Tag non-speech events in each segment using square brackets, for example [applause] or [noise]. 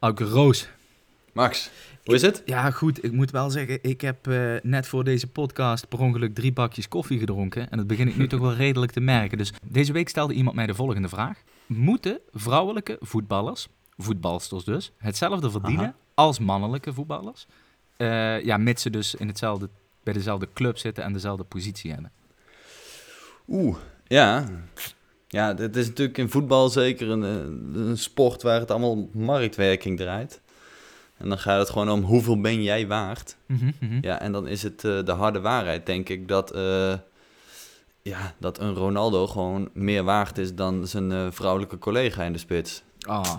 Auke Roos. Max, hoe is het? Ja, goed. Ik moet wel zeggen, ik heb eh, net voor deze podcast per ongeluk drie bakjes koffie gedronken. En dat begin ik nu [laughs] toch wel redelijk te merken. Dus deze week stelde iemand mij de volgende vraag. Moeten vrouwelijke voetballers, voetbalsters dus, hetzelfde verdienen Aha. als mannelijke voetballers? Eh, ja, mits ze dus in hetzelfde, bij dezelfde club zitten en dezelfde positie hebben. Oeh, ja. Ja, het is natuurlijk in voetbal zeker een, een sport waar het allemaal marktwerking draait. En dan gaat het gewoon om hoeveel ben jij waard. Mhm, mhm. Ja, en dan is het eh, de harde waarheid, denk ik, dat, eh, ja, dat een Ronaldo gewoon meer waard is dan zijn eh, vrouwelijke collega in de spits. Ah.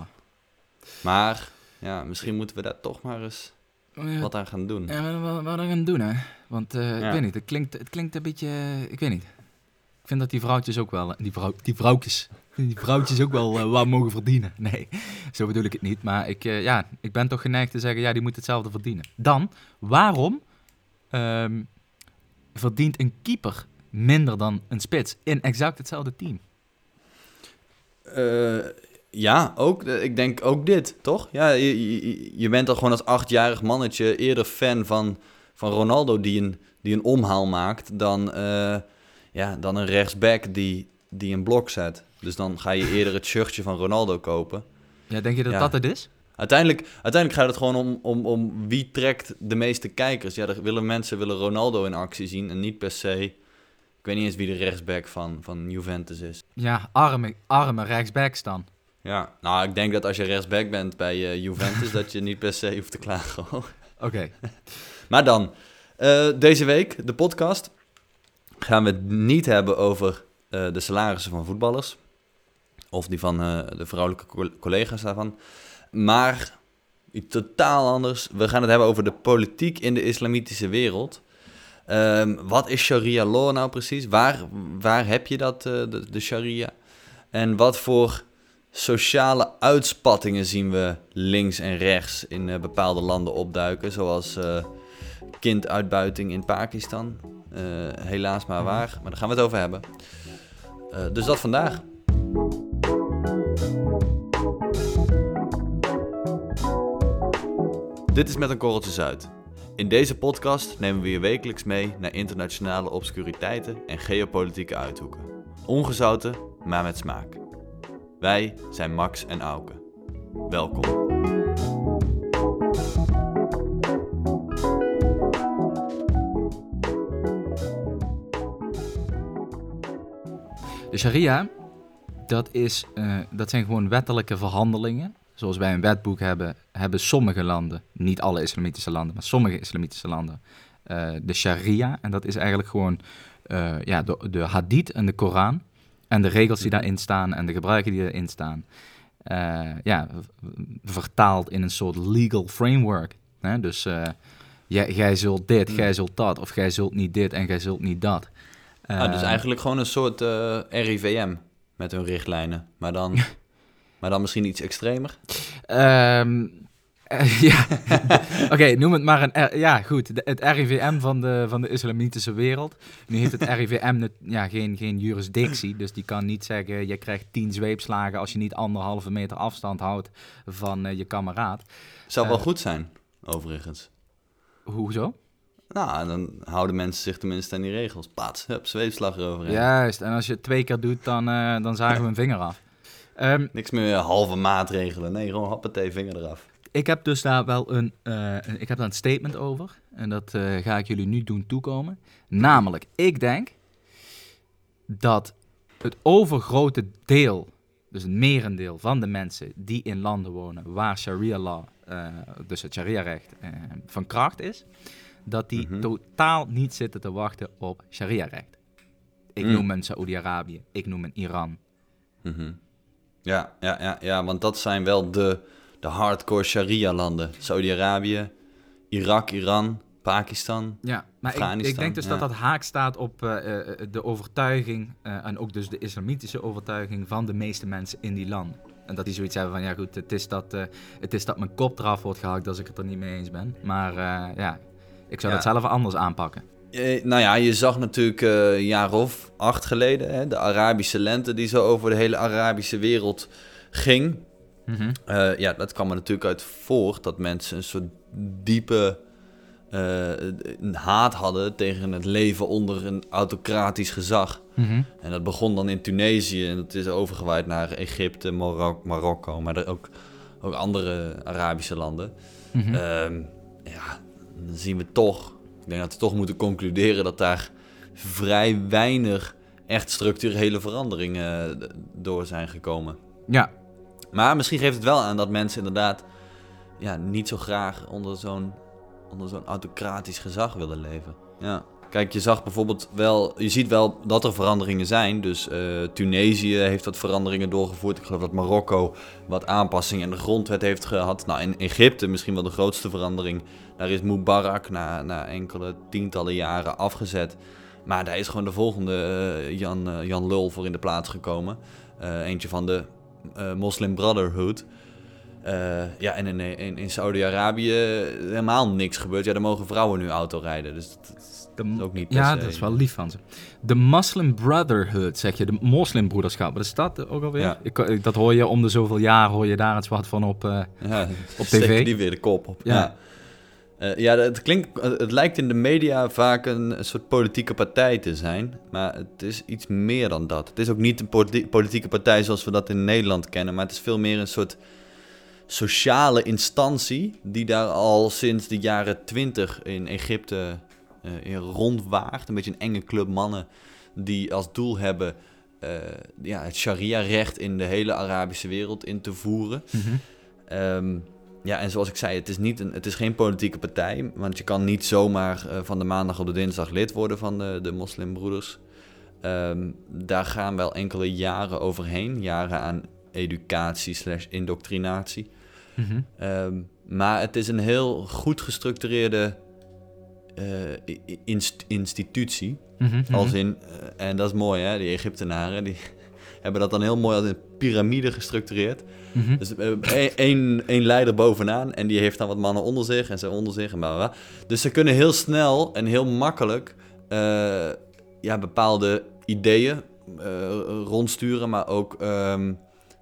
Maar ja, misschien moeten we daar toch maar eens Ja, wat aan gaan doen. Ja, wat, we gaan doen, hè? Want Ja. ik weet niet, het klinkt, het klinkt een beetje. ik weet niet. Ik vind dat die vrouwtjes ook wel. Die, vrouw, die vrouwtjes. Die vrouwtjes ook wel eh, wat mogen verdienen. Nee, zo bedoel ik het niet. Maar ik, eh, ja, ik ben toch geneigd te zeggen: ja, die moet hetzelfde verdienen. Dan, waarom ehm, verdient een keeper minder dan een spits in exact hetzelfde team? Eh, ja, ook, ik denk ook dit, toch? Ja, je, je, je bent al gewoon als achtjarig mannetje eerder fan van, van Ronaldo die een, die een omhaal maakt dan, ja, dan een rechtsback die, die een blok zet. Dus dan ga je eerder het shirtje van Ronaldo kopen. Ja, denk je dat Ja. dat het is? Uiteindelijk, uiteindelijk gaat het gewoon om, om, om wie trekt de meeste kijkers. Ja, er willen mensen willen Ronaldo in actie zien en niet per se... Ik weet niet eens wie de rechtsback van, van Juventus is. Ja, arme, arme rechtsbacks dan. Ja, nou, ik denk dat als je rechtsback bent bij eh, Juventus, [laughs] dat je niet per se hoeft te klagen. Oké. [laughs] maar dan, eh, deze week, de podcast, gaan we het niet hebben over eh, de salarissen van voetballers. Of die van eh, de vrouwelijke co- collega's daarvan. Maar iets totaal anders. We gaan het hebben over de politiek in de islamitische wereld. Ehm, wat is sharia law nou precies? Waar, waar heb je dat, eh, de, sharia? En wat voor sociale uitspattingen zien we links en rechts in bepaalde landen opduiken? Zoals kinduitbuiting in Pakistan. Eh, helaas maar waar, maar daar gaan we het over hebben. Eh, dus dat vandaag. Dit is met een korreltje zout. In deze podcast nemen we je wekelijks mee naar internationale obscuriteiten en geopolitieke uithoeken. Ongezouten, maar met smaak. Wij zijn Max en Auke. Welkom. Sharia, dat, is, eh, dat zijn gewoon wettelijke verhandelingen. Zoals wij een wetboek hebben, hebben sommige landen, niet alle islamitische landen, maar sommige islamitische landen, eh, de sharia. En dat is eigenlijk gewoon eh, ja, de, de hadith en de Koran. En de regels die daarin staan en de gebruiken die erin staan. ja, vertaald in een soort legal framework. Hè? Dus jij, jij zult dit, Mm. jij zult dat, of jij zult niet dit en jij zult niet dat. Ah, dus Eh, eigenlijk gewoon een soort eh, RIVM met hun richtlijnen. Maar dan, [laughs] maar dan misschien iets extremer. Ehm, eh, [laughs] ja, [laughs] oké, noem het maar een... R- ja, goed, de- het RIVM van de, van de islamitische wereld. Nu heeft het RIVM net, ja, geen, geen jurisdictie, dus die kan niet zeggen... je krijgt tien zweepslagen als je niet anderhalve meter afstand houdt van eh, je kameraad. Zou wel goed zijn, overigens. Hoezo? Nou, dan houden mensen zich tenminste aan die regels. Paats, hup, zweepslag eroverheen. Juist, en als je het twee keer doet, dan, eh, dan zagen we een vinger af. [laughs] Ehm, Niks meer halve maatregelen. Nee, gewoon hoppatee, vinger eraf. Ik heb dus daar wel een, eh, ik heb daar een statement over. En dat eh, ga ik jullie nu doen toekomen. Namelijk, ik denk dat het overgrote deel, dus het merendeel van de mensen die in landen wonen waar sharia law, eh, dus het sharia-recht, eh, van kracht is, dat die Mhm. totaal niet zitten te wachten op sharia-recht. Ik Mm. noem een Saoedi-Arabië, ik noem een Iran. Mhm. Ja, ja, ja, ja, want dat zijn wel de, de hardcore sharia-landen. Saudi-Arabië, Irak, Iran, Pakistan. Ja, maar ik, ik denk dus ja. dat dat haak staat op eh, eh, de overtuiging, eh, en ook dus de islamitische overtuiging van de meeste mensen in die landen. En dat die zoiets hebben van, ja goed, het is dat, het is dat mijn kop eraf wordt gehakt als ik het er niet mee eens ben. Maar ja, ik zou Ja. dat zelf anders aanpakken. Eh, nou ja, je zag natuurlijk eh, een jaar of acht geleden hè, de Arabische lente die zo over de hele Arabische wereld ging. Mhm. Eh, ja, dat kwam er natuurlijk uit voort dat mensen een soort diepe eh, een haat hadden tegen het leven onder een autocratisch gezag. Mhm. En dat begon dan in Tunesië en dat is overgewaaid naar Egypte, Marok- Marokko, maar er ook, ook andere Arabische landen. Mhm. Ehm, ja, dan zien we toch, ik denk dat we toch moeten concluderen dat daar vrij weinig echt structurele veranderingen eh, door zijn gekomen. ja, Maar misschien geeft het wel aan dat mensen inderdaad ja, niet zo graag onder zo'n onder zo'n autocratisch gezag willen leven. Ja. Kijk, je zag bijvoorbeeld wel, je ziet wel dat er veranderingen zijn. Dus eh, Tunesië heeft wat veranderingen doorgevoerd. Ik geloof dat Marokko wat aanpassingen in de grondwet heeft gehad. Nou, in Egypte misschien wel de grootste verandering. Daar is Mubarak na, na enkele tientallen jaren afgezet. Maar daar is gewoon de volgende eh, Jan, eh, Jan Lul voor in de plaats gekomen. Eh, eentje van de Muslim Brotherhood. Ja, en in, in, in Saudi-Arabië helemaal niks gebeurt. Ja, daar mogen vrouwen nu auto rijden. Dus dat, dat is ook niet ja se- dat is wel lief van ze. De Muslim Brotherhood, zeg je, de moslimbroederschap. Wat is dat ook alweer? Ja. Ik, dat hoor je om de zoveel jaar, hoor je daar iets wat van op... Ja, Op tv? die weer de kop op. Ja. Ja, Eh, ja het, klinkt, het lijkt in de media vaak een, een soort politieke partij te zijn. Maar het is iets meer dan dat. Het is ook niet een politi- politieke partij zoals we dat in Nederland kennen. Maar het is veel meer een soort sociale instantie. die daar al sinds de jaren twintig in Egypte eh, in rondwaart. Een beetje een enge club mannen die als doel hebben. eh, ja, het sharia-recht in de hele Arabische wereld in te voeren. Ehm, ja, en zoals ik zei, het is, niet een, het is geen politieke partij. Want je kan niet zomaar eh, van de maandag op de dinsdag lid worden van de, de moslimbroeders. Ehm, daar gaan wel enkele jaren overheen. Jaren aan educatie slash indoctrinatie. Mhm. Ehm, maar het is een heel goed gestructureerde inst- institutie. Mhm, mhm. Als in, eh, en dat is mooi hè, die Egyptenaren, die hebben dat dan heel mooi als een piramide gestructureerd. Mhm. Dus één- één leider bovenaan en die heeft dan wat mannen onder zich en ze onder zich en bla bla, bla. Dus ze kunnen heel snel en heel makkelijk eh, ja, bepaalde ideeën eh, rondsturen, maar ook ehm,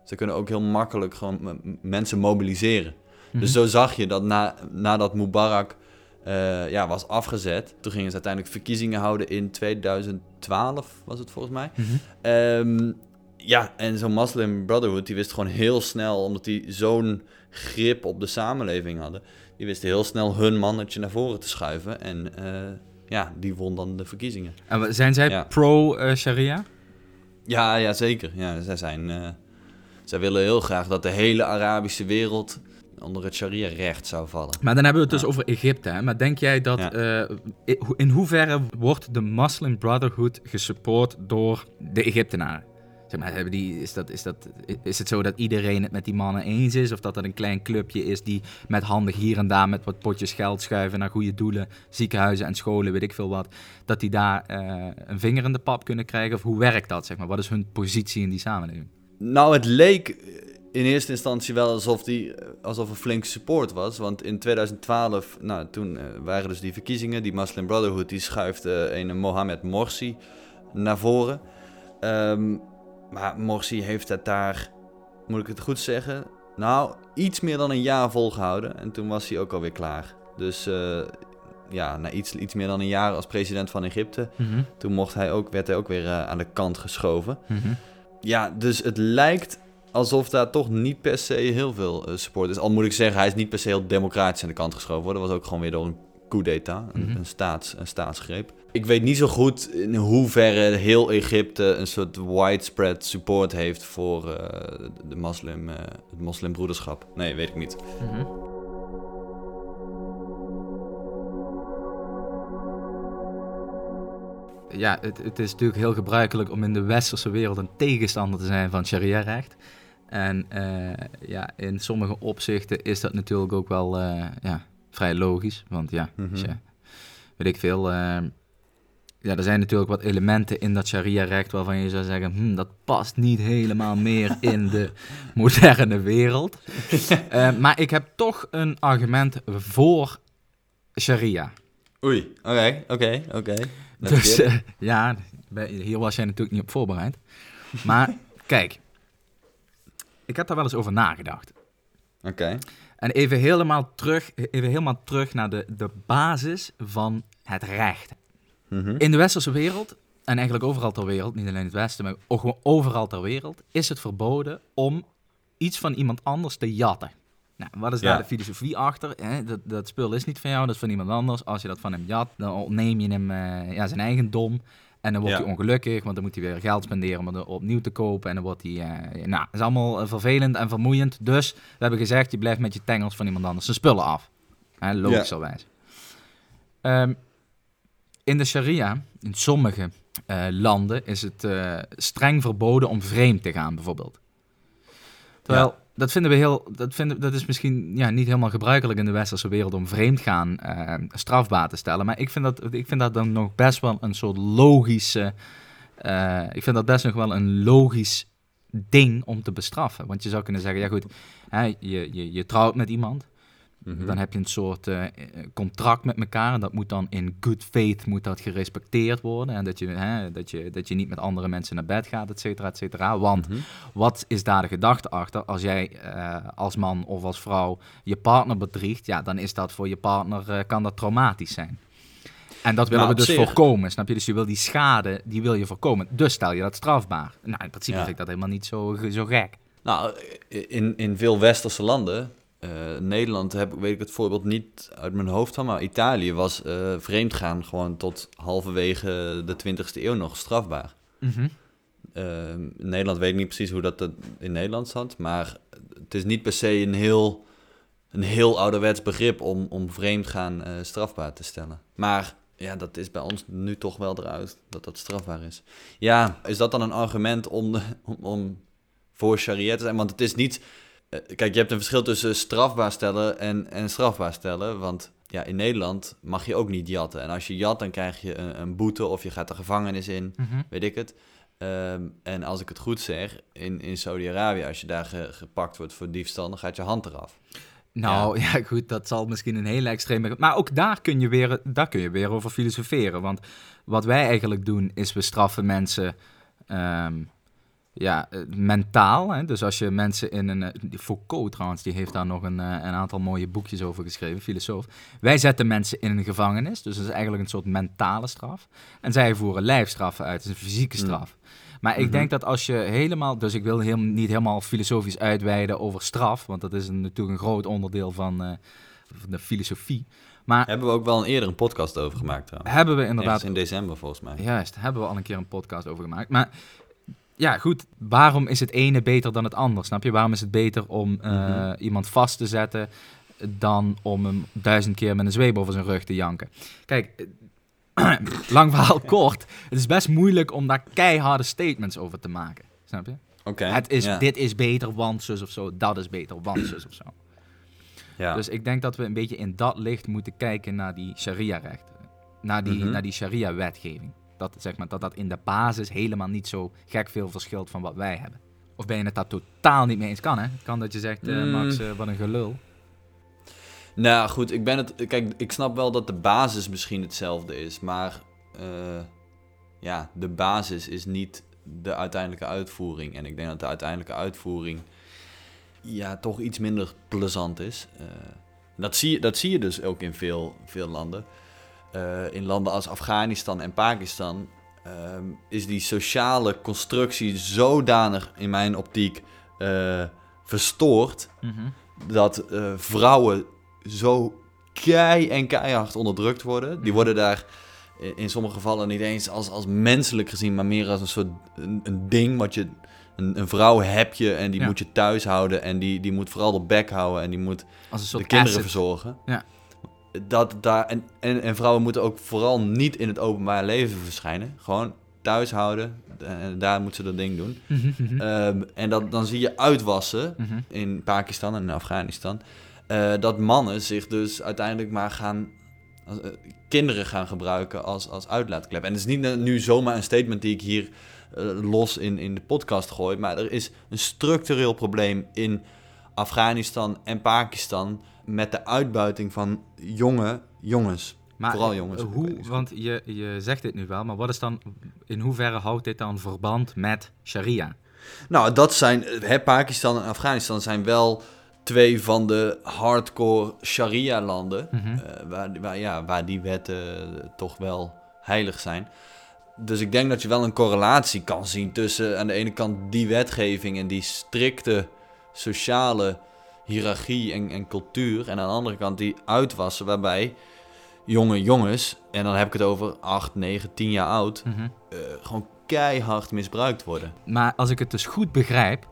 ze kunnen ook heel makkelijk gewoon mensen mobiliseren. Mhm. Dus zo zag je dat na, nadat Mubarak eh, ja, was afgezet, toen gingen ze uiteindelijk verkiezingen houden in 2012, was het volgens mij. Mhm. Ehm, ja, en zo'n Muslim Brotherhood, die wist gewoon heel snel, omdat die zo'n grip op de samenleving hadden, die wisten heel snel hun mannetje naar voren te schuiven. En eh, ja, die won dan de verkiezingen. En zijn zij Ja. pro-sharia? Ja, ja zeker. Ja, zij, zijn, eh, zij willen heel graag dat de hele Arabische wereld onder het sharia-recht zou vallen. maar dan hebben we het dus over Egypte. Hè? Maar denk jij dat... Ja. eh, in hoeverre wordt de Muslim Brotherhood gesupport door de Egyptenaren? Zeg maar, hebben die, is, dat, is, dat, is het zo dat iedereen het met die mannen eens is? Of dat dat een klein clubje is die met handig hier en daar met wat potjes geld schuiven naar goede doelen, ziekenhuizen en scholen, weet ik veel wat, dat die daar eh, een vinger in de pap kunnen krijgen? Of hoe werkt dat, zeg maar? Wat is hun positie in die samenleving? Nou, het leek in eerste instantie wel alsof, die, alsof er flink support was. Want in 2012, nou, toen eh, waren dus die verkiezingen. Die Muslim Brotherhood die schuift eh, een Mohamed Morsi naar voren. Ehm, maar Morsi heeft het daar, moet ik het goed zeggen, nou, iets meer dan een jaar volgehouden. En toen was hij ook alweer klaar. Dus eh, ja, na iets, iets meer dan een jaar als president van Egypte. Mhm, Toen mocht hij ook, werd hij ook weer eh, aan de kant geschoven. mhm. Ja, dus het lijkt alsof daar toch niet per se heel veel eh, support is. Al moet ik zeggen, hij is niet per se heel democratisch aan de kant geschoven. Dat was ook gewoon weer door een coup d'état, een, Mhm. een, staats, een staatsgreep. Ik weet niet zo goed in hoeverre heel Egypte een soort widespread support heeft voor eh, de moslim, eh, het moslimbroederschap. Nee, weet ik niet. Mhm. Ja, het, het is natuurlijk heel gebruikelijk om in de westerse wereld een tegenstander te zijn van sharia-recht. En eh, ja, in sommige opzichten is dat natuurlijk ook wel eh, ja, vrij logisch. Want ja, Mhm. weet ik veel. eh, ja, er zijn natuurlijk wat elementen in dat sharia-recht waarvan je zou zeggen, hm, dat past niet helemaal meer in de [laughs] moderne wereld. [laughs] Eh, maar ik heb toch een argument voor sharia. Oei, oké, oké, oké. Dus eh, ja, hier was jij natuurlijk niet op voorbereid. Maar [laughs] kijk, ik heb daar wel eens over nagedacht. Oké. En even helemaal terug, even helemaal terug naar de, de basis van het recht. Mhm. In de westerse wereld, en eigenlijk overal ter wereld, niet alleen in het westen, maar ook gewoon overal ter wereld, is het verboden om iets van iemand anders te jatten. Nou, wat is daar de filosofie achter? Hè? Dat, dat spul is niet van jou, dat is van iemand anders. Als je dat van hem jat, dan ontneem je hem eh, ja, zijn eigendom. En dan wordt Ja. hij ongelukkig, want dan moet hij weer geld spenderen om het opnieuw te kopen. En dan wordt hij... eh, nou, is allemaal eh, vervelend en vermoeiend. Dus we hebben gezegd, je blijft met je tengels van iemand anders zijn spullen af. Hè, logischerwijs. Ehm, in de sharia, in sommige eh, landen, is het streng verboden om vreemd te gaan, bijvoorbeeld. Terwijl, dat vinden we heel, dat, vinden, dat is misschien ja, niet helemaal gebruikelijk in de westerse wereld om vreemd gaan eh, strafbaar te stellen. Maar ik vind, dat, ik vind dat dan nog best wel een soort logische, eh, ik vind dat best nog wel een logisch ding om te bestraffen. Want je zou kunnen zeggen, ja goed, hè, je, je, je trouwt met iemand. Mhm. Dan heb je een soort eh, eh, contract met elkaar. En dat moet dan in good faith moet dat gerespecteerd worden. En dat je, hè, dat, je, dat je niet met andere mensen naar bed gaat, et cetera, et cetera. Want Mhm. wat is daar de gedachte achter? Als jij eh, als man of als vrouw je partner bedriegt, ja, dan is dat voor je partner, kan dat traumatisch zijn. En dat willen we dus voorkomen, snap je? Dus je wil die schade, die wil je voorkomen. Dus stel je dat strafbaar. Nou, in principe Ja. vind ik dat helemaal niet zo, zo gek. Nou, in, in veel westerse landen, eh, Nederland heb, weet ik het voorbeeld niet uit mijn hoofd van, maar Italië was eh vreemdgaan gewoon tot halverwege de 20e eeuw nog strafbaar. Mhm. Eh, in Nederland weet ik niet precies hoe dat in Nederland zat, maar het is niet per se een heel, een heel ouderwets begrip om, om vreemdgaan eh, strafbaar te stellen. Maar ja, dat is bij ons nu toch wel eruit, dat dat strafbaar is. Ja, is dat dan een argument om, om, om voor sharia te zijn? Want het is niet... eh, kijk, je hebt een verschil tussen strafbaar stellen en, en strafbaar stellen, want... Ja, in Nederland mag je ook niet jatten. En als je jat, dan krijg je een, een boete of je gaat de gevangenis in Mhm. weet ik het. Ehm, en als ik het goed zeg, in, in Saudi-Arabië, als je daar ge- gepakt wordt voor diefstal, dan gaat je hand eraf. Nou ja. [laughs] goed, dat zal misschien een hele extreme. Maar ook daar kun, je weer, daar kun je weer over filosoferen. Want wat wij eigenlijk doen, is we straffen mensen ehm, ja, eh, mentaal. Hè? Dus als je mensen in een. eh, Foucault trouwens, die heeft daar nog een, eh, een aantal mooie boekjes over geschreven, filosoof. Wij zetten mensen in een gevangenis. Dus dat is eigenlijk een soort mentale straf. En zij voeren lijfstraffen uit. Is een fysieke Hmm. straf. Maar ik Mhm. denk dat als je helemaal, dus ik wil heel, niet helemaal filosofisch uitweiden over straf, want dat is een, natuurlijk een groot onderdeel van, van de filosofie. Maar Hebben we ook wel een eerder een podcast over gemaakt trouwens. hebben we Inderdaad. inderdaad, in december volgens mij. juist, hebben we al een keer een podcast over gemaakt. Maar ja, goed, waarom is het ene beter dan het ander? Snap je? Waarom is het beter om eh, Mhm. iemand vast te zetten dan om hem duizend keer met een zweep over zijn rug te janken? Kijk, eh, [clears throat] lang verhaal kort, het is best moeilijk om daar keiharde statements over te maken. Snap je? Oké. Het is. Dit is beter, want zus of zo. Dat is beter, want zus of zo. Ja. Dus ik denk dat we een beetje in dat licht moeten kijken naar die sharia-rechten. Naar die, Mhm. naar die sharia-wetgeving. Dat, zeg maar, dat dat in de basis helemaal niet zo gek veel verschilt van wat wij hebben. Of ben je het daar totaal niet mee eens? Kan hè? Het kan dat je zegt, eh, Mm. Max, eh, wat een gelul. Nou goed, ik ben het. Kijk, ik snap wel dat de basis misschien hetzelfde is, maar eh, ja, de basis is niet de uiteindelijke uitvoering. En ik denk dat de uiteindelijke uitvoering ja, toch iets minder plezant is. Dat, zie je, dat zie je dus ook in veel, veel landen. Eh, in landen als Afghanistan en Pakistan ehm, is die sociale constructie zodanig in mijn optiek eh, verstoord Mhm. dat eh, vrouwen zo kei en keihard onderdrukt worden. Die Mhm. worden daar in, sommige gevallen niet eens als, als menselijk gezien, maar meer als een soort een, een ding wat je. Een, een vrouw heb je en die Ja. moet je thuis houden en die, die moet vooral de bek houden en die moet de kinderen asset. verzorgen. Ja. Dat daar, en, en, en vrouwen moeten ook vooral niet in het openbaar leven verschijnen. Gewoon thuis houden en daar moeten ze dat ding doen. Mhm, mhm. Ehm, en dat, dan zie je uitwassen Mhm. in Pakistan en in Afghanistan. eh, dat mannen zich dus uiteindelijk maar gaan. als, eh, kinderen gaan gebruiken als, als uitlaatklep. En het is niet eh, nu zomaar een statement die ik hier eh, los in, in de podcast gooi. Maar er is een structureel probleem in Afghanistan en Pakistan. Met de uitbuiting van jonge jongens. Maar Vooral eh, jongens. Hoe, want je, je zegt dit nu wel, maar wat is dan, in hoeverre houdt dit dan verband met sharia? Nou, dat zijn. Hè, Pakistan en Afghanistan zijn wel twee van de hardcore sharia-landen, Mhm. eh, waar, waar, ja, waar die wetten eh, toch wel heilig zijn. Dus ik denk dat je wel een correlatie kan zien tussen aan de ene kant die wetgeving en die strikte sociale hiërarchie en, en cultuur. En aan de andere kant die uitwassen waarbij jonge jongens, en dan heb ik het over 8, 9, 10 jaar oud, Mhm. eh, gewoon keihard misbruikt worden. Maar als ik het dus goed begrijp,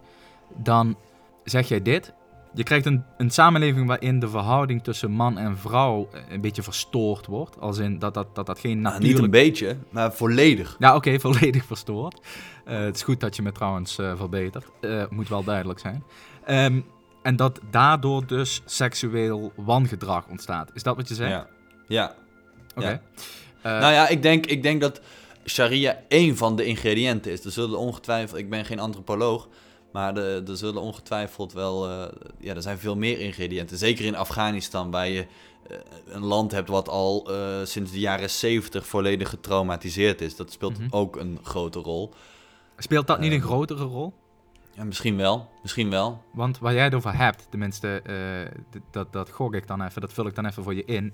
dan zeg jij dit. Je krijgt een, een samenleving waarin de verhouding tussen man en vrouw eh, een beetje verstoord wordt. Als in dat dat, dat, dat geen Nou, natuurlijk... niet een beetje, maar volledig. Ja, oké, [laughs] volledig verstoord. Eh, het is goed dat je me trouwens verbetert. Moet wel duidelijk zijn. Ehm, en dat daardoor dus seksueel wangedrag ontstaat. Is dat wat je zegt? Ja. ja. Oké. ja. Eh, nou ja, ik denk, ik denk dat sharia één van de ingrediënten is. Er zullen ongetwijfeld, ik ben geen antropoloog, maar er, er zullen ongetwijfeld wel, eh, ja, er zijn veel meer ingrediënten. Zeker in Afghanistan, waar je eh, een land hebt wat al sinds de jaren 70 volledig getraumatiseerd is. Dat speelt Mhm. ook een grote rol. Speelt dat niet een grotere rol? Ja, misschien wel, misschien wel. Want waar jij het over hebt, tenminste, d- dat, dat gok ik dan even, dat vul ik dan even voor je in.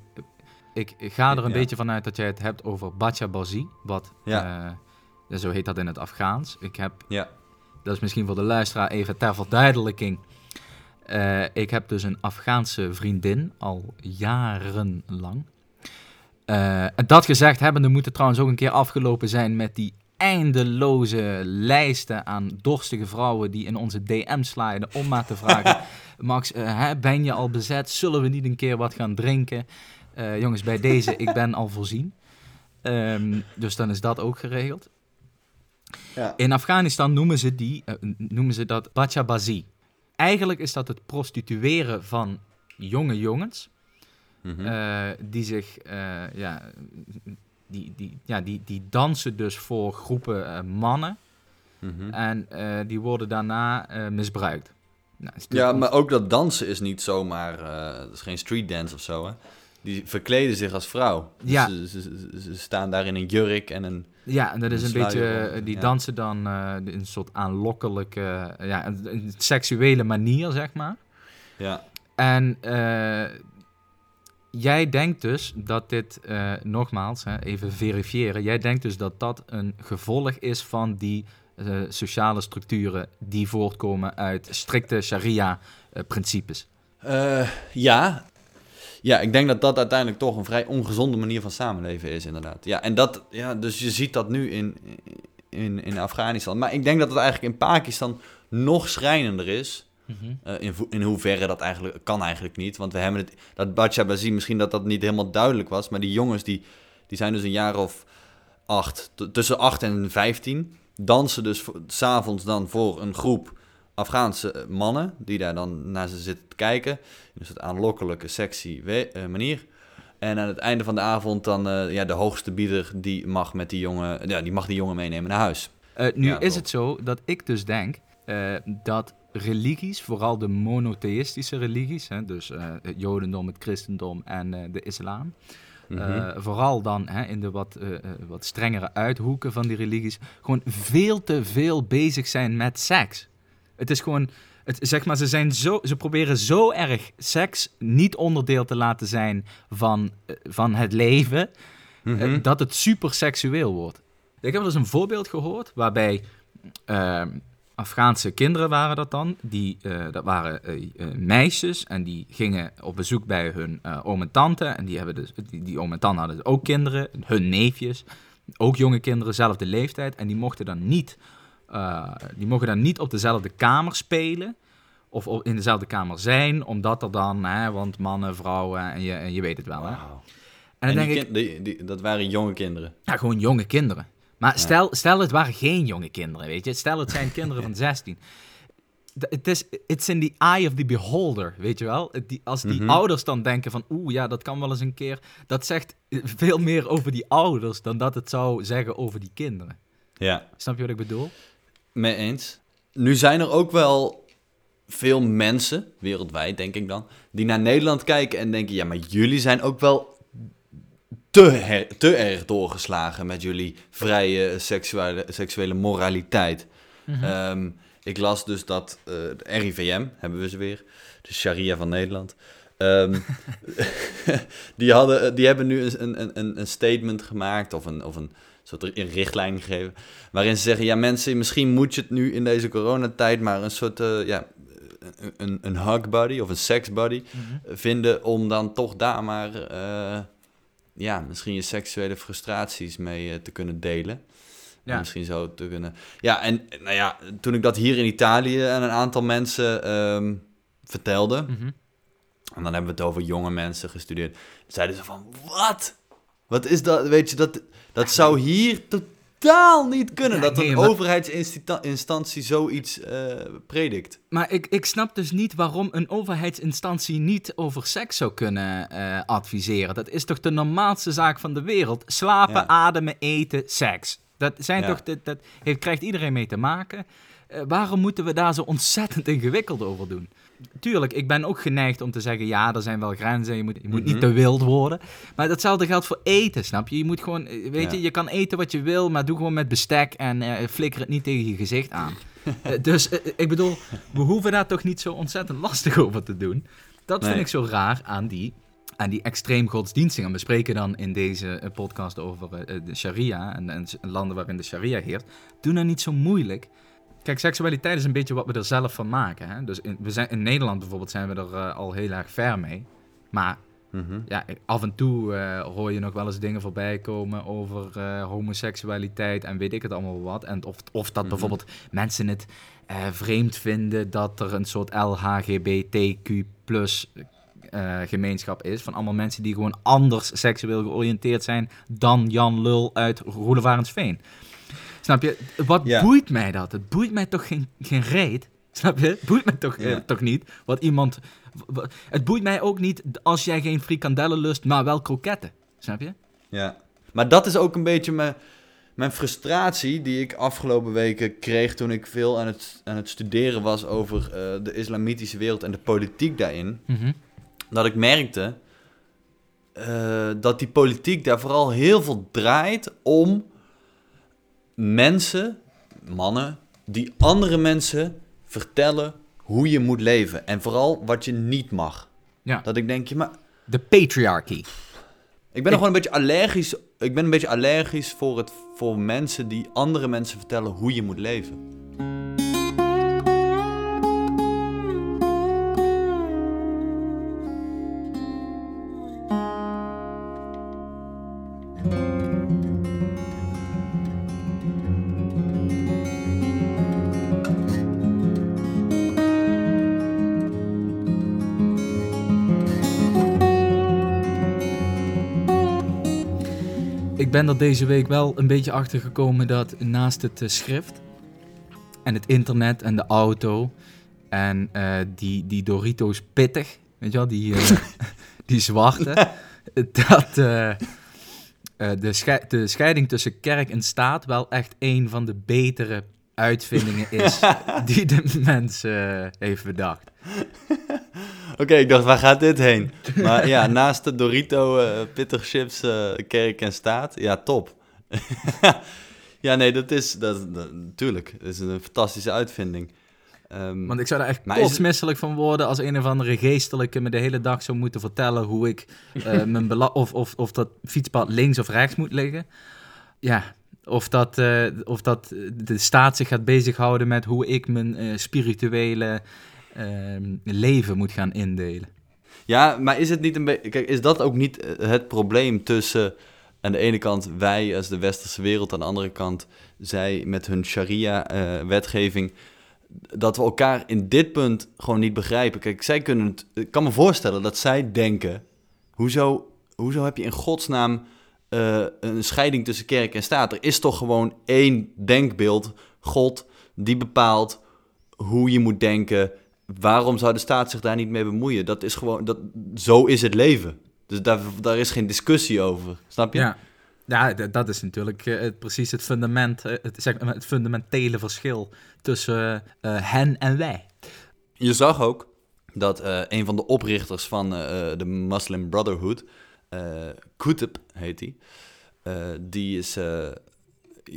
Ik ga er een Ja. beetje vanuit dat jij het hebt over Bacha Bazi, wat, Ja. eh, zo heet dat in het Afghaans. Ik heb, Ja. dat is misschien voor de luisteraar even ter verduidelijking. Eh, ik heb dus een Afghaanse vriendin, al jarenlang. Eh, en dat gezegd hebbende moet het trouwens ook een keer afgelopen zijn met die eindeloze lijsten aan dorstige vrouwen die in onze DM sliden om maar te vragen... [laughs] Max, eh, hè, ben je al bezet? Zullen we niet een keer wat gaan drinken? Eh, jongens, bij deze, ik ben al voorzien. Ehm, dus dan is dat ook geregeld. Ja. In Afghanistan noemen ze, die, eh, noemen ze dat bachabazi. Eigenlijk is dat het prostitueren van jonge jongens... Mhm. Die zich, ja, die, die, ja die, die dansen dus voor groepen eh, mannen Mhm. en eh, die worden daarna eh, misbruikt. Nou, Ja, maar ook dat dansen is niet zomaar, het is geen street dance of zo, hè. Die verkleden zich als vrouw. Dus Ja. Ze, ze, ze- ze staan daar in een jurk en een... Ja, en dat is Een een beetje, die ja. dansen dan in een soort aanlokkelijke, ja, een, een seksuele manier, zeg maar. Ja, En jij denkt dus dat dit, eh, nogmaals, hè, even verifiëren, jij denkt dus dat dat een gevolg is van die eh, sociale structuren die voortkomen uit strikte sharia-principes. Eh, ja. Ja, ik denk dat dat uiteindelijk toch een vrij ongezonde manier van samenleven is, inderdaad. Ja, en dat, ja, dus je ziet dat nu in, in, in Afghanistan. Maar ik denk dat het eigenlijk in Pakistan nog schrijnender is. Eh, in, in hoeverre dat eigenlijk kan eigenlijk niet. Want we hebben het, dat Bacha Bazi, misschien dat dat niet helemaal duidelijk was. Maar die jongens die, die zijn dus een jaar of acht, tussen 8 en 15. Dansen dus s'avonds dan voor een groep Afghaanse eh, mannen. Die daar dan naar ze zitten te kijken. Dus het aanlokkelijke, sexy we- eh, manier. En aan het einde van de avond dan ja, de hoogste bieder die mag met die jongen, ja, die mag die jongen meenemen naar huis. Nu Ja, is toch. het zo dat ik dus denk dat religies, vooral de monotheïstische religies, hè, dus eh, het jodendom, het christendom en eh, de islam, Mhm. eh, vooral dan hè, in de wat, wat strengere uithoeken van die religies, gewoon veel te veel bezig zijn met seks. Het is gewoon, het, zeg maar, ze, zijn zo, ze proberen zo erg seks niet onderdeel te laten zijn van, van het leven, Mhm. dat het super seksueel wordt. Ik heb eens een voorbeeld gehoord waarbij ehm, Afghaanse kinderen waren dat dan. Die, eh, dat waren eh, eh, meisjes en die gingen op bezoek bij hun eh, oom en tante. En die, hebben dus, die, die oom en tante hadden ook kinderen, hun neefjes. Ook jonge kinderen, zelfde leeftijd. En die mochten dan niet, die mochten dan niet op dezelfde kamer spelen. Of op- in dezelfde kamer zijn, omdat er dan, hè, want mannen, vrouwen, en je, en je weet het wel. Hè? En En die denk ik, die, die- dat waren jonge kinderen. ja, gewoon jonge kinderen. Maar stel, stel het waren geen jonge kinderen, weet je. Stel het zijn [laughs] kinderen van 16. D- Het is, it's in the eye of the beholder, weet je wel. Die, als die Mhm. ouders dan denken van, oeh, ja, dat kan wel eens een keer. Dat zegt veel meer over die ouders dan dat het zou zeggen over die kinderen. Ja. Snap je wat ik bedoel? Mee eens. Nu zijn er ook wel veel mensen, wereldwijd denk ik dan, die naar Nederland kijken en denken: ja, maar jullie zijn ook wel te, her- te erg doorgeslagen met jullie vrije seksuele, seksuele moraliteit. Mhm. Ehm, ik las dus dat eh, de RIVM, hebben we ze weer, de sharia van Nederland. Ehm, [laughs] [laughs] die, hadden, die hebben nu een, een, een statement gemaakt of een, of een soort een richtlijn gegeven. Waarin ze zeggen: Ja, mensen, misschien moet je het nu in deze coronatijd maar een soort uh, ja, een, een hug buddy of een sex buddy mhm. vinden. Om dan toch daar maar uh, ja, misschien je seksuele frustraties mee uh, te kunnen delen. Ja. Misschien zo te kunnen. Ja, en nou ja, toen ik dat hier in Italië aan een aantal mensen um, vertelde. Mhm. En dan hebben we het over jonge mensen gestudeerd. Zeiden ze van, wat? Wat is dat? Weet je, dat, dat zou hier totaal niet kunnen. dat een overheidsinstantie zoiets uh, predikt. Maar ik, ik snap dus niet waarom een overheidsinstantie niet over seks zou kunnen uh, adviseren. Dat is toch de normaalste zaak van de wereld? Slapen, ademen, eten, seks. Dat, zijn toch, dat, dat heeft, krijgt iedereen mee te maken. Uh, waarom moeten we daar zo ontzettend [laughs] ingewikkeld over doen? tuurlijk, ik ben ook geneigd om te zeggen, ja, er zijn wel grenzen, je moet, je moet niet mhm. te wild worden. Maar datzelfde geldt voor eten, snap je? Je moet gewoon, eh, weet je, je kan eten wat je wil, maar doe gewoon met bestek en uh, flikker het niet tegen je gezicht aan. uh, [laughs] dus ik bedoel, we hoeven daar toch niet zo ontzettend lastig [laughs] over te doen. Dat vind ik zo raar aan die, aan die extreem godsdienstigen. We spreken dan in deze podcast over de sharia en, en landen waarin de sharia heert. Doe nou niet zo moeilijk. Kijk, seksualiteit is een beetje wat we er zelf van maken. Hè? Dus in, we zijn, in Nederland bijvoorbeeld zijn we er uh, al heel erg ver mee. Maar mhm. ja, af en toe uh, hoor je nog wel eens dingen voorbij komen over uh, homoseksualiteit en weet ik het allemaal wat. En of, of dat mhm. bijvoorbeeld mensen het vreemd vinden dat er een soort LHGBTQ plus gemeenschap is. Van allemaal mensen die gewoon anders seksueel georiënteerd zijn dan Jan Lul uit Roelevarensveen. Snap je? Wat boeit mij dat? Het boeit mij toch geen, geen reet? Snap je? Het boeit mij toch, eh, toch niet wat iemand... Het boeit mij ook niet als jij geen frikandellen lust, maar wel kroketten. Snap je? Ja. Maar dat is ook een beetje mijn, mijn frustratie die ik afgelopen weken kreeg toen ik veel aan het, aan het studeren was over uh, de islamitische wereld en de politiek daarin. Mhm. Dat ik merkte uh, dat die politiek daar vooral heel veel draait om mensen, mannen, die andere mensen vertellen hoe je moet leven. En vooral wat je niet mag. Ja. Dat ik denk, je maar... De patriarchy. Ik ben nog gewoon een beetje allergisch. Ik ben een beetje allergisch voor, het, voor mensen die andere mensen vertellen hoe je moet leven. Ik ben er deze week wel een beetje achter gekomen dat naast het uh, schrift en het internet en de auto en uh, die, die Doritos pittig, weet je wel, die, uh, [laughs] die zwarte, [laughs] dat de, schei de scheiding tussen kerk en staat wel echt een van de betere uitvindingen is [laughs] die de mens heeft bedacht. Oké, ik dacht, waar gaat dit heen? Maar ja, naast de Dorito uh, pittig chips, uh, kerk en staat, ja, top. [laughs] ja, nee, dat is, dat, natuurlijk, dat is een fantastische uitvinding. Um, Want ik zou er echt kotsmisselijk van worden als een of andere geestelijke me de hele dag zou moeten vertellen hoe ik uh, [laughs] mijn of, of, of dat fietspad links of rechts moet liggen. Ja, of dat, uh, of dat de staat zich gaat bezighouden met hoe ik mijn uh, spirituele Ehm, leven moet gaan indelen. Ja, maar is het niet een. Kijk, is dat ook niet eh, het probleem tussen aan de ene kant wij als de westerse wereld, aan de andere kant zij met hun sharia-wetgeving, dat we elkaar in dit punt gewoon niet begrijpen. Kijk, zij kunnen het. Ik kan me voorstellen dat zij denken: hoezo, hoezo heb je in godsnaam uh, een scheiding tussen kerk en staat? Er is toch gewoon één denkbeeld, God, die bepaalt hoe je moet denken, waarom zou de staat zich daar niet mee bemoeien? Dat is gewoon, dat, zo is het leven. Dus daar, daar is geen discussie over, snap je? Ja, ja dat is natuurlijk uh, precies het fundament, uh, het, zeg, het fundamentele verschil tussen uh, hen en wij. Je zag ook dat een van de oprichters van de Muslim Brotherhood, Qutb heet hij, die is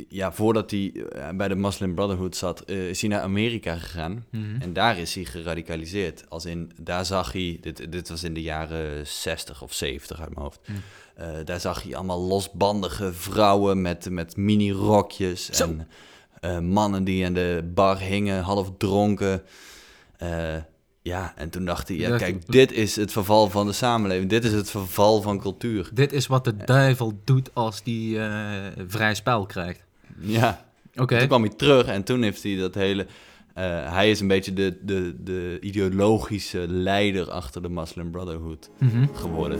ja, voordat hij eh, bij de Muslim Brotherhood zat, eh, is hij naar Amerika gegaan. Mhm. En daar is hij geradicaliseerd. Als in, daar zag hij, dit, dit was in de jaren 60 of 70 uit mijn hoofd. Mm. Eh, daar zag hij allemaal losbandige vrouwen met, met mini-rokjes. En mannen die aan de bar hingen, half dronken. Ja, en toen dacht hij, ja, kijk, dit is het verval van de samenleving. Dit is het verval van cultuur. Dit is wat de duivel doet als die vrij spel krijgt. Ja, Oké. toen kwam hij terug en toen heeft hij dat hele... eh, hij is een beetje de, de, de ideologische leider achter de Muslim Brotherhood Mhm. geworden.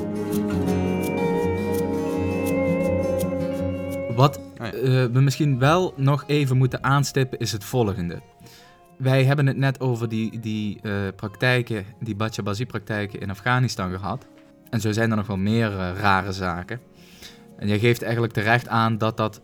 Wat ja. eh, we misschien wel nog even moeten aanstippen is het volgende. Wij hebben het net over die, die eh, praktijken, die Bachabazi-praktijken in Afghanistan gehad. En zo zijn er nog wel meer rare zaken. En jij geeft eigenlijk terecht aan dat dat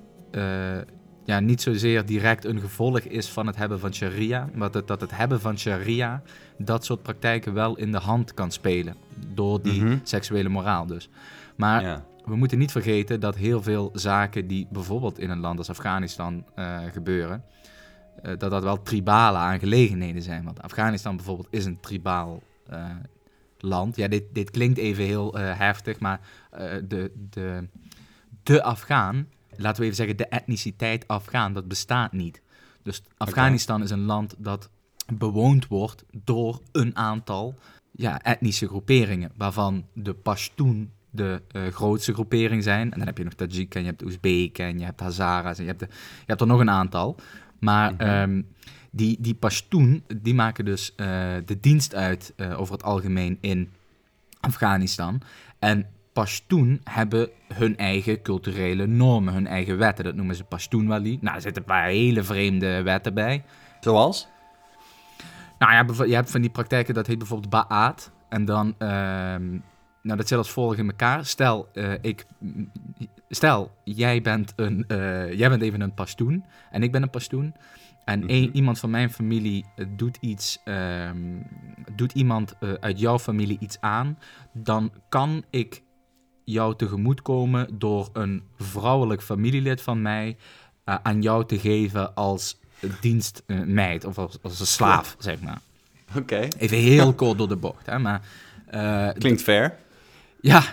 ja, niet zozeer direct een gevolg is van het hebben van sharia, maar dat, dat het hebben van sharia dat soort praktijken wel in de hand kan spelen. Door die Mhm. seksuele moraal dus. Maar ja. we moeten niet vergeten dat heel veel zaken die bijvoorbeeld in een land als Afghanistan eh, gebeuren, eh, dat dat wel tribale aangelegenheden zijn. Want Afghanistan bijvoorbeeld is een tribaal eh, land. Ja, dit, dit klinkt even heel heftig, maar de, de, de Afghaan, laten we even zeggen de etniciteit Afghaan, dat bestaat niet. Dus Afghanistan is een land dat bewoond wordt door een aantal ja, etnische groeperingen, waarvan de Pashtun de eh, grootste groepering zijn. En dan heb je nog Tajik en je hebt Oezbek en je hebt Hazara's en je hebt, de, je hebt er nog een aantal. Maar Mhm. ehm, die, die Pashtun, die maken dus eh, de dienst uit eh, over het algemeen in Afghanistan. En Pashtun hebben hun eigen culturele normen, hun eigen wetten. Dat noemen ze Pashtunwali. Nou, er zitten een paar hele vreemde wetten bij. Zoals? Nou ja, je hebt van die praktijken, dat heet bijvoorbeeld Ba'at. En dan, ehm, nou dat zit als volgt in elkaar. Stel, eh, ik, stel jij, bent een, eh, jij bent even een Pashtun en ik ben een Pashtun. En één- iemand van mijn familie eh, doet iets, ehm, doet iemand uit jouw familie iets aan. Dan kan ik jou tegemoetkomen door een vrouwelijk familielid van mij eh, aan jou te geven als dienstmeid of als, als een slaaf, zeg maar. Oké, Even heel kort door de bocht, hè, maar... eh, klinkt fair. ja,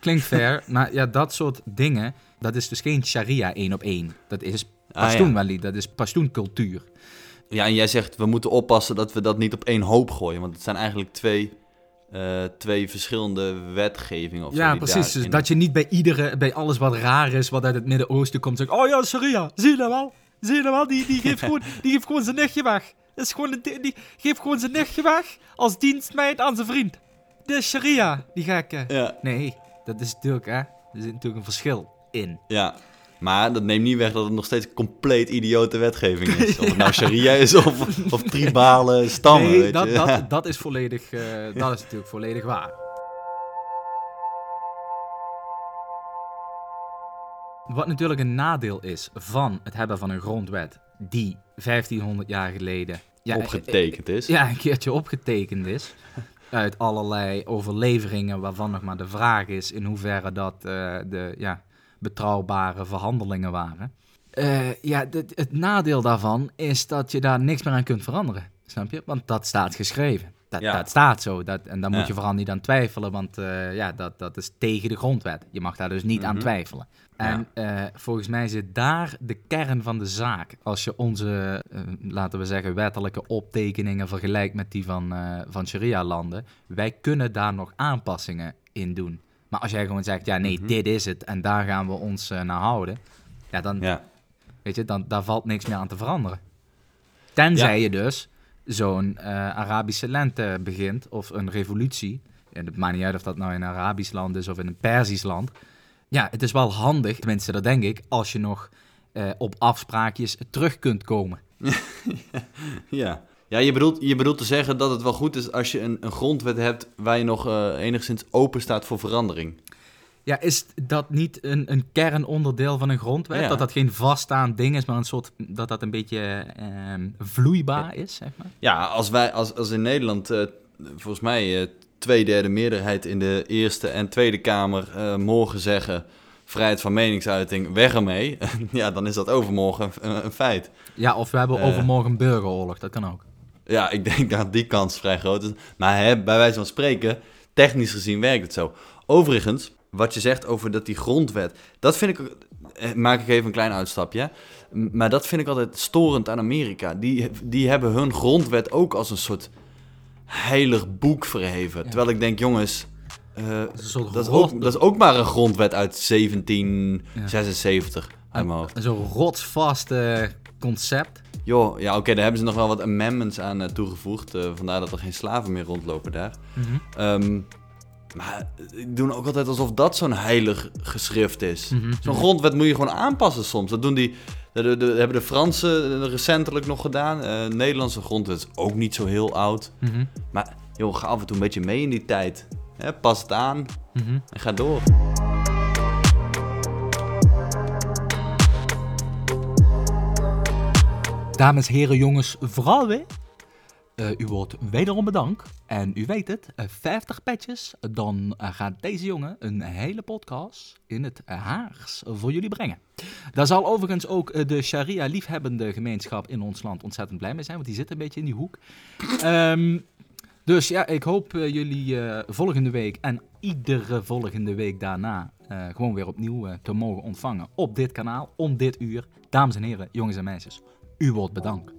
klinkt fair, [laughs] maar ja, dat soort dingen, dat is dus geen sharia één op één. Dat is Ah, Pashtun ja. wali, dat is Pashtun cultuur. Ja, en jij zegt we moeten oppassen dat we dat niet op één hoop gooien. Want het zijn eigenlijk twee, eh, twee verschillende wetgevingen. Of zo Ja, precies. Dus dat je niet bij iedere, bij alles wat raar is, wat uit het Midden-Oosten komt, zegt, oh ja, sharia, zie je dat wel? Zie je dat wel? Die, die, geeft, gewoon, die geeft gewoon zijn nichtje weg. Is gewoon een, die geeft gewoon zijn nichtje weg als dienstmeid aan zijn vriend. De sharia, die gekke. Ja, Nee, dat is natuurlijk, hè. Er zit natuurlijk een verschil in. ja. Maar dat neemt niet weg dat het nog steeds compleet idiote wetgeving is. [laughs] Of het nou sharia is of, of tribale stammen, nee, weet dat, je. dat, [laughs] dat is volledig, eh, [laughs] dat is natuurlijk volledig waar. Wat natuurlijk een nadeel is van het hebben van een grondwet die 1500 jaar geleden ja, opgetekend is. ja, een keertje opgetekend is. Uit allerlei overleveringen waarvan nog maar de vraag is in hoeverre dat eh, de ja, betrouwbare verhandelingen waren. Eh, ja, het, het nadeel daarvan is dat je daar niks meer aan kunt veranderen. Snap je? Want dat staat geschreven. Dat, Ja. dat staat zo. Dat, en daar moet Ja. je vooral niet aan twijfelen, want eh, ja, dat, dat is tegen de grondwet. Je mag daar dus niet aan Mhm. twijfelen. En eh, volgens mij zit daar de kern van de zaak. Als je onze, laten we zeggen, wettelijke optekeningen vergelijkt met die van, eh, van Sharia-landen. Wij kunnen daar nog aanpassingen in doen. Maar als jij gewoon zegt, ja nee, Mhm. dit is het en daar gaan we ons eh, naar houden. Ja, dan, Ja. weet je, dan daar valt niks meer aan te veranderen. Tenzij Ja. je dus zo'n eh, Arabische lente begint of een revolutie. En het maakt niet uit of dat nou in een Arabisch land is of in een Perzisch land. Ja, het is wel handig, tenminste dat denk ik, als je nog eh, op afspraakjes terug kunt komen. [laughs] Ja, ja je, bedoelt, je bedoelt te zeggen dat het wel goed is als je een, een grondwet hebt waar je nog eh, enigszins open staat voor verandering. Ja, is dat niet een, een kernonderdeel van een grondwet? Ja. Dat dat geen vaststaand ding is, maar een soort, dat dat een beetje ehm, vloeibaar is, zeg maar? Ja, als wij als, als in Nederland eh, volgens mij eh twee derde meerderheid in de Eerste en Tweede Kamer eh, morgen zeggen vrijheid van meningsuiting, weg ermee. [laughs] ja, dan is dat overmorgen een, een feit. Ja, of we hebben overmorgen een burgeroorlog, dat kan ook. Ja, ik denk dat die kans vrij groot is. Maar hè, bij wijze van spreken, technisch gezien werkt het zo. Overigens, wat je zegt over dat die grondwet, dat vind ik, eh, maak ik even een klein uitstapje. Maar dat vind ik altijd storend aan Amerika. Die, die hebben hun grondwet ook als een soort heilig boek verheven. Ja. Terwijl ik denk, jongens, eh, Dat dat, is ook, dat is ook maar een grondwet uit 1776 uit mijn hoofd. Zo'n rotsvast eh, concept. Joh, ja oké, daar hebben ze nog wel wat amendments aan eh, toegevoegd. eh, vandaar dat er geen slaven meer rondlopen daar. Ehm, maar die doen ook altijd alsof dat zo'n heilig geschrift is. Mhm. Zo'n grondwet moet je gewoon aanpassen soms. Dat doen die. Dat de- de- hebben de Fransen eh, recentelijk nog gedaan. Eh Nederlandse grondwet is ook niet zo heel oud. Mhm. Maar joh, ga af en toe een beetje mee in die tijd. Hè, pas het aan Mhm. en ga door. Dames, heren, jongens, vrouwen. eh, u wordt wederom bedankt. En u weet het, eh, 50 petjes. Dan eh, gaat deze jongen een hele podcast in het eh, Haags voor jullie brengen. Daar zal overigens ook eh, de Sharia-liefhebbende gemeenschap in ons land ontzettend blij mee zijn. Want die zit een beetje in die hoek. Ehm, dus ja, ik hoop eh, jullie eh, volgende week en iedere volgende week daarna eh, gewoon weer opnieuw eh, te mogen ontvangen op dit kanaal, om dit uur. Dames en heren, jongens en meisjes, u wordt bedankt.